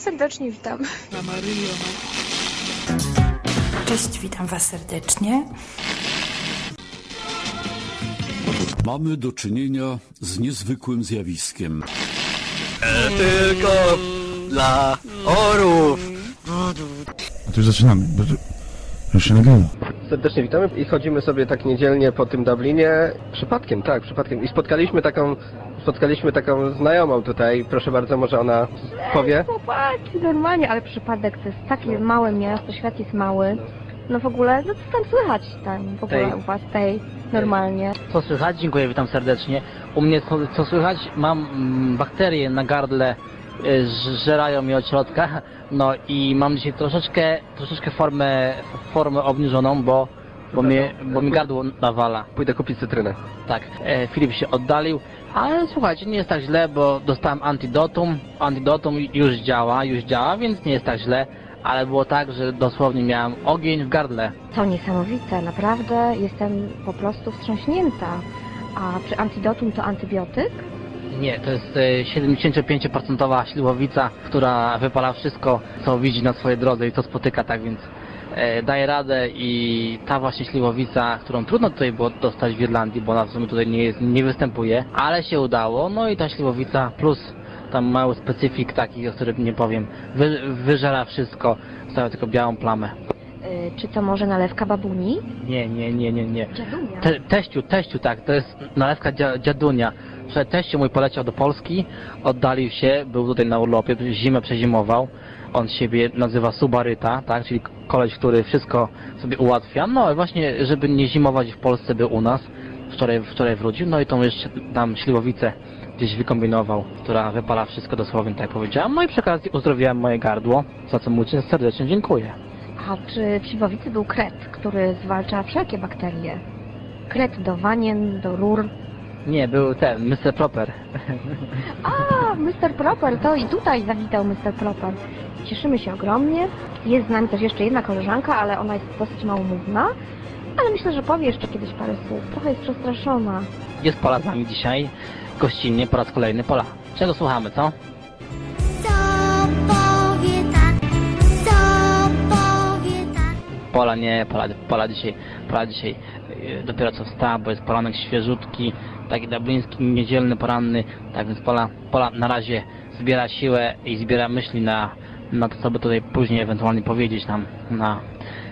Serdecznie witam. Cześć, witam Was serdecznie. Mamy do czynienia z niezwykłym zjawiskiem. Tylko dla orów. A tu już zaczynamy, bo tu już się nagrywa. Serdecznie witamy i chodzimy sobie tak niedzielnie po tym Dublinie. Przypadkiem, tak, przypadkiem. I spotkaliśmy taką, spotkaliśmy taką znajomą tutaj. Proszę bardzo, może ona powie? Chłopaki, normalnie, ale przypadek to jest takie małe miasto, świat jest mały. No w ogóle, no co tam słychać tam w ogóle Tej. u was tej normalnie? Co słychać? Dziękuję, witam serdecznie. U mnie co, co słychać? Mam mm, bakterie na gardle, y, żerają mnie od środka. No i mam dzisiaj troszeczkę, troszeczkę formę, formę obniżoną, bo, bo, mnie, bo mi gardło nawala. Pójdę kupić cytrynę. Tak, e, Filip się oddalił, ale słuchajcie, nie jest tak źle, bo dostałem antidotum. Antidotum już działa, już działa, więc nie jest tak źle. Ale było tak, że dosłownie miałem ogień w gardle. To niesamowite, naprawdę jestem po prostu wstrząśnięta. A czy antidotum to antybiotyk? Nie, to jest e, 75% śliwowica, która wypala wszystko, co widzi na swojej drodze i co spotyka, tak więc e, daje radę i ta właśnie śliwowica, którą trudno tutaj było dostać w Irlandii, bo ona w sumie tutaj nie, jest, nie występuje, ale się udało, no i ta śliwowica plus tam mały specyfik taki, o którym nie powiem, wy, wyżera wszystko, zostawia tylko białą plamę. Yy, czy to może nalewka babuni? Nie, nie, nie, nie, nie. Dziadunia. Te, teściu, teściu, tak, to jest nalewka dzia, dziadunia. Teściu mój poleciał do Polski, oddalił się, był tutaj na urlopie, zimę przezimował. On siebie nazywa Subaryta, tak, czyli koleś, który wszystko sobie ułatwia. No i właśnie, żeby nie zimować w Polsce, był u nas. Wczoraj, wczoraj wrócił, no i tą jeszcze tam śliwowicę gdzieś wykombinował, która wypala wszystko dosłownie, tak jak powiedziałem. No i przy okazji uzdrowiłem moje gardło, za co mu serdecznie dziękuję. A czy w śliwowicy był kret, który zwalcza wszelkie bakterie? Kret do wanien, do rur. Nie, był ten, Mr. Proper. A, Mr. Proper, to i tutaj zawitał Mr. Proper. Cieszymy się ogromnie. Jest z nami też jeszcze jedna koleżanka, ale ona jest dosyć małomówna. Ale myślę, że powie jeszcze kiedyś parę słów. Trochę jest przestraszona. Jest Pola z nami dzisiaj, gościnnie po raz kolejny. Pola, czego słuchamy, co? Co powie tak, co powie tak. Pola nie, Pola, Pola dzisiaj, Pola dzisiaj yy, dopiero co wstała, bo jest poranek świeżutki, taki dubliński, niedzielny, poranny, tak więc Pola, Pola na razie zbiera siłę i zbiera myśli na, na to, co by tutaj później ewentualnie powiedzieć nam na,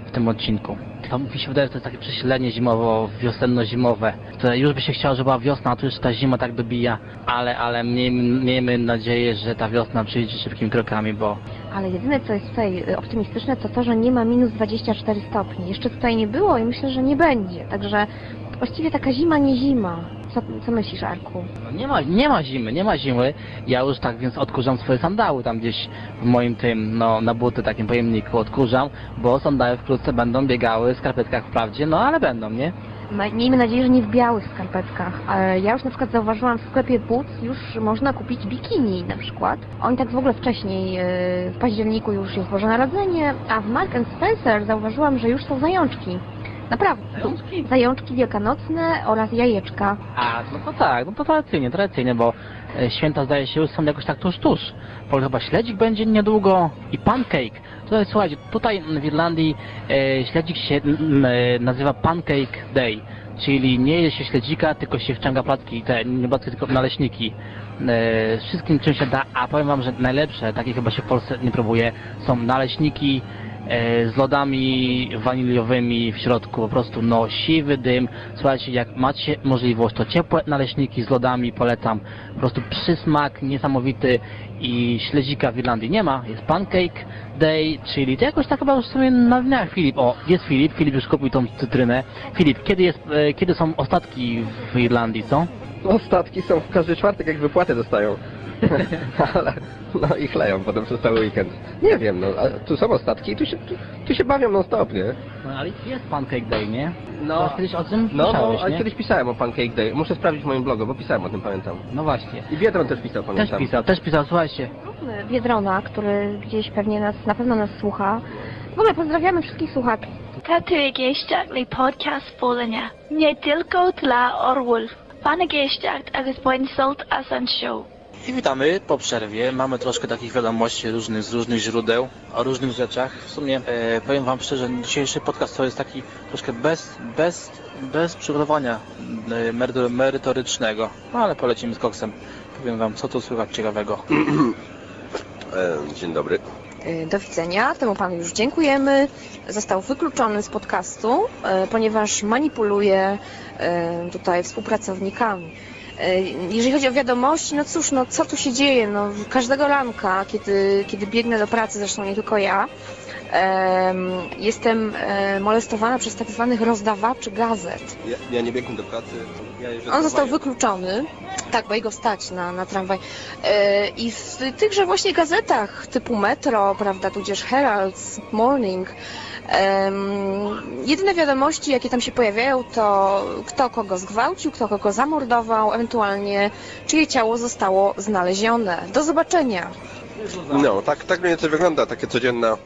w tym odcinku. To mi się wydaje, że to jest takie przesilenie zimowo, wiosenno-zimowe, które już by się chciało, żeby była wiosna, a tu już ta zima tak dobija, ale, ale miejmy, miejmy nadzieję, że ta wiosna przyjdzie szybkimi krokami, bo Ale jedyne, co jest tutaj y, optymistyczne, to to, że nie ma minus 24 stopni. Jeszcze tutaj nie było i myślę, że nie będzie. Także właściwie taka zima, nie zima. Co, co myślisz, Arku? No nie ma, nie ma zimy, nie ma zimy. Ja już tak więc odkurzam swoje sandały tam gdzieś w moim tym, no na buty takim pojemniku odkurzam, bo sandały wkrótce będą biegały w skarpetkach wprawdzie, no ale będą, nie? Ma- Miejmy nadzieję, że nie w białych skarpetkach. Ja już na przykład zauważyłam w sklepie Boots już można kupić bikini na przykład. Oni tak w ogóle wcześniej, yy, w październiku już jest Boże Narodzenie, a w Mark Spencer zauważyłam, że już są zajączki. Naprawdę. Zajączki? Zajączki wielkanocne oraz jajeczka. A, no to tak, no to tradycyjnie, tradycyjnie, bo e, święta zdaje się już są jakoś tak tuż, tuż. Bo chyba śledzik będzie niedługo i pancake. Tutaj, słuchajcie, tutaj w Irlandii e, śledzik się m, e, nazywa Pancake Day, czyli nie je się śledzika, tylko się wciąga placki, te, nie placki, tylko naleśniki. E, wszystkim czym się da, a powiem wam, że najlepsze, takie chyba się w Polsce nie próbuje, są naleśniki, z lodami waniliowymi w środku, po prostu no siwy dym. Słuchajcie, jak macie możliwość, to ciepłe naleśniki z lodami polecam. Po prostu przysmak niesamowity i śledzika w Irlandii nie ma. Jest Pancake Day, czyli to jakoś tak chyba już sobie na dniach Filip. O, jest Filip, Filip już kupił tą cytrynę. Filip, kiedy, jest, e, kiedy są ostatki w Irlandii, co? No statki są w każdy czwartek, jak wypłatę dostają. Ale, no i chleją potem przez cały weekend. Nie wiem, no, a tu są ostatki i tu się, tu, tu się bawią non stop, nie? No ale jest Pancake Day, nie? No. Kiedyś o tym No, no, nie? kiedyś pisałem o Pancake Day. Muszę sprawdzić w moim blogu, bo pisałem o tym, pamiętam. No właśnie. I Biedron też pisał, Też pamiętam. pisał, też pisał, słuchajcie. Biedrona, który gdzieś pewnie nas, na pewno nas słucha. W ogóle pozdrawiamy wszystkich słuchaczy. Tatugéisteach le podcast fólaine, nie tylko dla orwolf. Fanna géisteach agus buin sult as an show. I witamy po przerwie. Mamy troszkę takich wiadomości różnych, z różnych źródeł, o różnych rzeczach. W sumie e, powiem Wam szczerze, dzisiejszy podcast to jest taki troszkę bez, bez, bez przygotowania e, merytor- merytorycznego. No ale polecimy z koksem. Powiem Wam, co tu słychać ciekawego. E, dzień dobry. Y, Do widzenia. Temu panu już dziękujemy. Został wykluczony z podcastu, y, ponieważ manipuluje tutaj współpracownikami. Y, Jeżeli chodzi o wiadomości, no cóż, no co tu się dzieje? No, każdego ranka, kiedy, kiedy biegnę do pracy, zresztą nie tylko ja, em, jestem e, molestowana przez tak zwanych rozdawaczy gazet. Ja, ja nie biegłem do pracy. Ja On został wykluczony, tak, bo jego stać na, na tramwaj. E, I w tychże właśnie gazetach typu Metro, prawda, tudzież Herald, Morning, jedyne wiadomości, jakie tam się pojawiają, to kto kogo zgwałcił, kto kogo zamordował, ewentualnie czyje ciało zostało znalezione. Do zobaczenia. No, tak, tak mniej więcej wygląda takie codzienna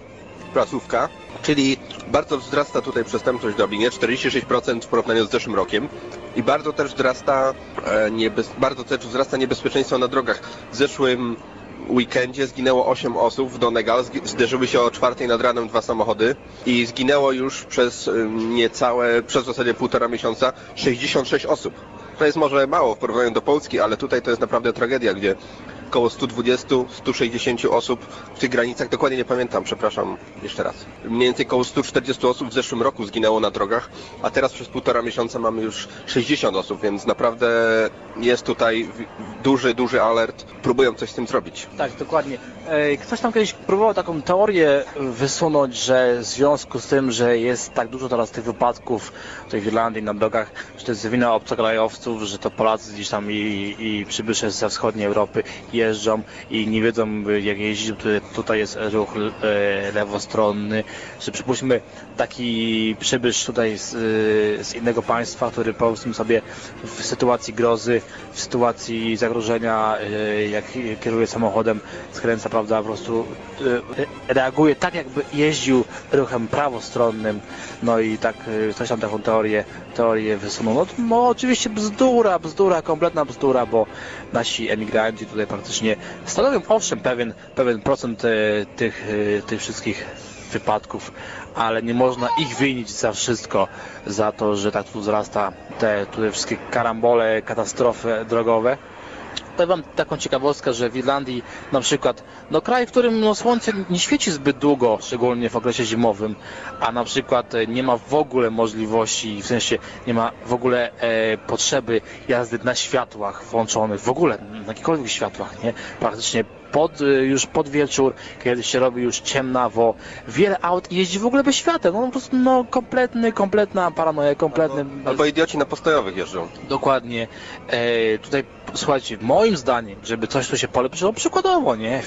prasówka. Czyli bardzo wzrasta tutaj przestępczość w Dublinie, 46% w porównaniu z zeszłym rokiem. I bardzo też wzrasta, e, bardzo też wzrasta niebezpieczeństwo na drogach. W zeszłym weekendzie zginęło 8 osób w Donegal, zderzyły się o czwartej nad ranem dwa samochody i zginęło już przez y, niecałe, przez w zasadzie półtora miesiąca 66 osób. To jest może mało w porównaniu do Polski, ale tutaj to jest naprawdę tragedia, gdzie około 120-160 osób w tych granicach, dokładnie nie pamiętam, przepraszam jeszcze raz. Mniej więcej około 140 osób w zeszłym roku zginęło na drogach, a teraz przez półtora miesiąca mamy już 60 osób, więc naprawdę jest tutaj duży, duży alert. Próbują coś z tym zrobić. Tak, dokładnie. Ktoś tam kiedyś próbował taką teorię wysunąć, że w związku z tym, że jest tak dużo teraz tych wypadków w Irlandii na drogach, że to jest wina obcokrajowców, że to Polacy gdzieś tam i, i przybysze ze wschodniej Europy jeżdżą i nie wiedzą jak jeździć, tutaj, tutaj jest ruch e, lewostronny, że przypuśćmy taki przybysz tutaj z, e, z innego państwa, który powiedzmy sobie w sytuacji grozy, w sytuacji zagrożenia, e, jak kieruje samochodem, skręca, prawda, po prostu reaguje tak, jakby jeździł ruchem prawostronnym, no i tak ktoś tam taką teorię, teorię wysunął. No, no oczywiście bzdura, bzdura, kompletna bzdura, bo nasi emigranci tutaj praktycznie stanowią owszem pewien, pewien procent e, tych, e, tych wszystkich wypadków, ale nie można ich winić za wszystko, za to, że tak tu wzrasta te tutaj wszystkie karambole, katastrofy drogowe. Powiem wam taką ciekawostkę, że w Irlandii na przykład, no kraj, w którym no, słońce nie świeci zbyt długo, szczególnie w okresie zimowym, a na przykład e, nie ma w ogóle możliwości, w sensie nie ma w ogóle e, potrzeby jazdy na światłach włączonych, w ogóle na jakichkolwiek światłach, nie? Praktycznie pod, e, już pod wieczór, kiedy się robi już ciemnawo, wiele aut jeździ w ogóle bez świateł, no po prostu no kompletny, kompletna paranoja, kompletny... Albo idioci na postojowych jeżdżą. Dokładnie. E, tutaj, słuchajcie, moim zdaniem, żeby coś tu się polepszyło, przykładowo, nie? E,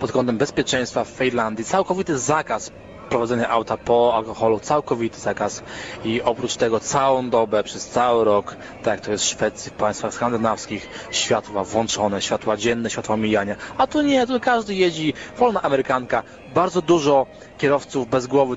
pod kątem bezpieczeństwa w Irlandii, całkowity zakaz prowadzenia auta po alkoholu, całkowity zakaz. I oprócz tego całą dobę, przez cały rok, tak jak to jest w Szwecji, w państwach skandynawskich, światła włączone, światła dzienne, światła mijania, a tu nie, tu każdy jeździ, wolna amerykanka, bardzo dużo kierowców bez głowy,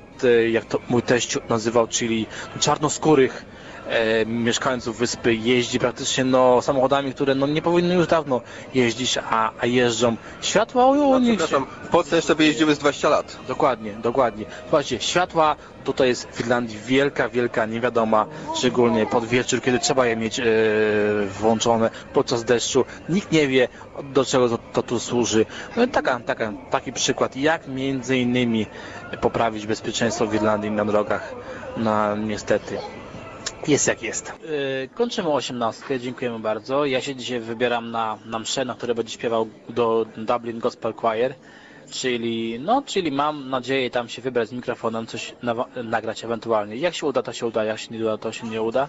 jak to mój teść nazywał, czyli czarnoskórych, e, mieszkańców wyspy jeździ praktycznie no, samochodami, które no, nie powinny już dawno jeździć, a, a jeżdżą. Światła u No, nich przepraszam, w Polsce jeszcze by jeździły z 20 lat. Dokładnie, dokładnie. Słuchajcie, światła tutaj jest w Irlandii wielka, wielka niewiadoma, szczególnie pod wieczór, kiedy trzeba je mieć e, włączone podczas deszczu. Nikt nie wie, do czego to, to tu służy. No taka, taka, taki przykład, jak między innymi poprawić bezpieczeństwo w Irlandii na drogach. No niestety. Jest jak jest. Yy, kończymy osiemnastkę, dziękujemy bardzo. Ja się dzisiaj wybieram na, na mszę, na której będzie śpiewał do Dublin Gospel Choir. Czyli, no, czyli mam nadzieję tam się wybrać z mikrofonem, coś nagrać ewentualnie. Jak się uda, to się uda, jak się nie uda, to się nie uda.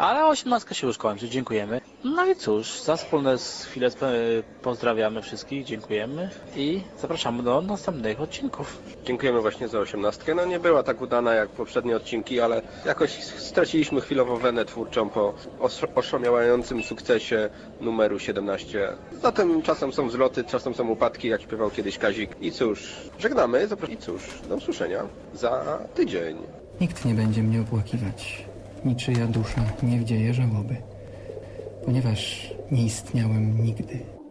Ale osiemnastka się już kończy, dziękujemy. No i cóż, za wspólne sp- pozdrawiamy wszystkich, dziękujemy i zapraszamy do następnych odcinków. Dziękujemy właśnie za osiemnastkę. No nie była tak udana jak poprzednie odcinki, ale jakoś straciliśmy chwilowo wenę twórczą po os- oszałamiającym sukcesie numeru 17. Zatem czasem są wzloty, czasem są upadki, jak śpiewał kiedyś Kazik. I cóż, żegnamy, zapra- i cóż, do usłyszenia za tydzień. Nikt nie będzie mnie opłakiwać. Niczyja dusza nie wdzieje żałoby, ponieważ nie istniałem nigdy.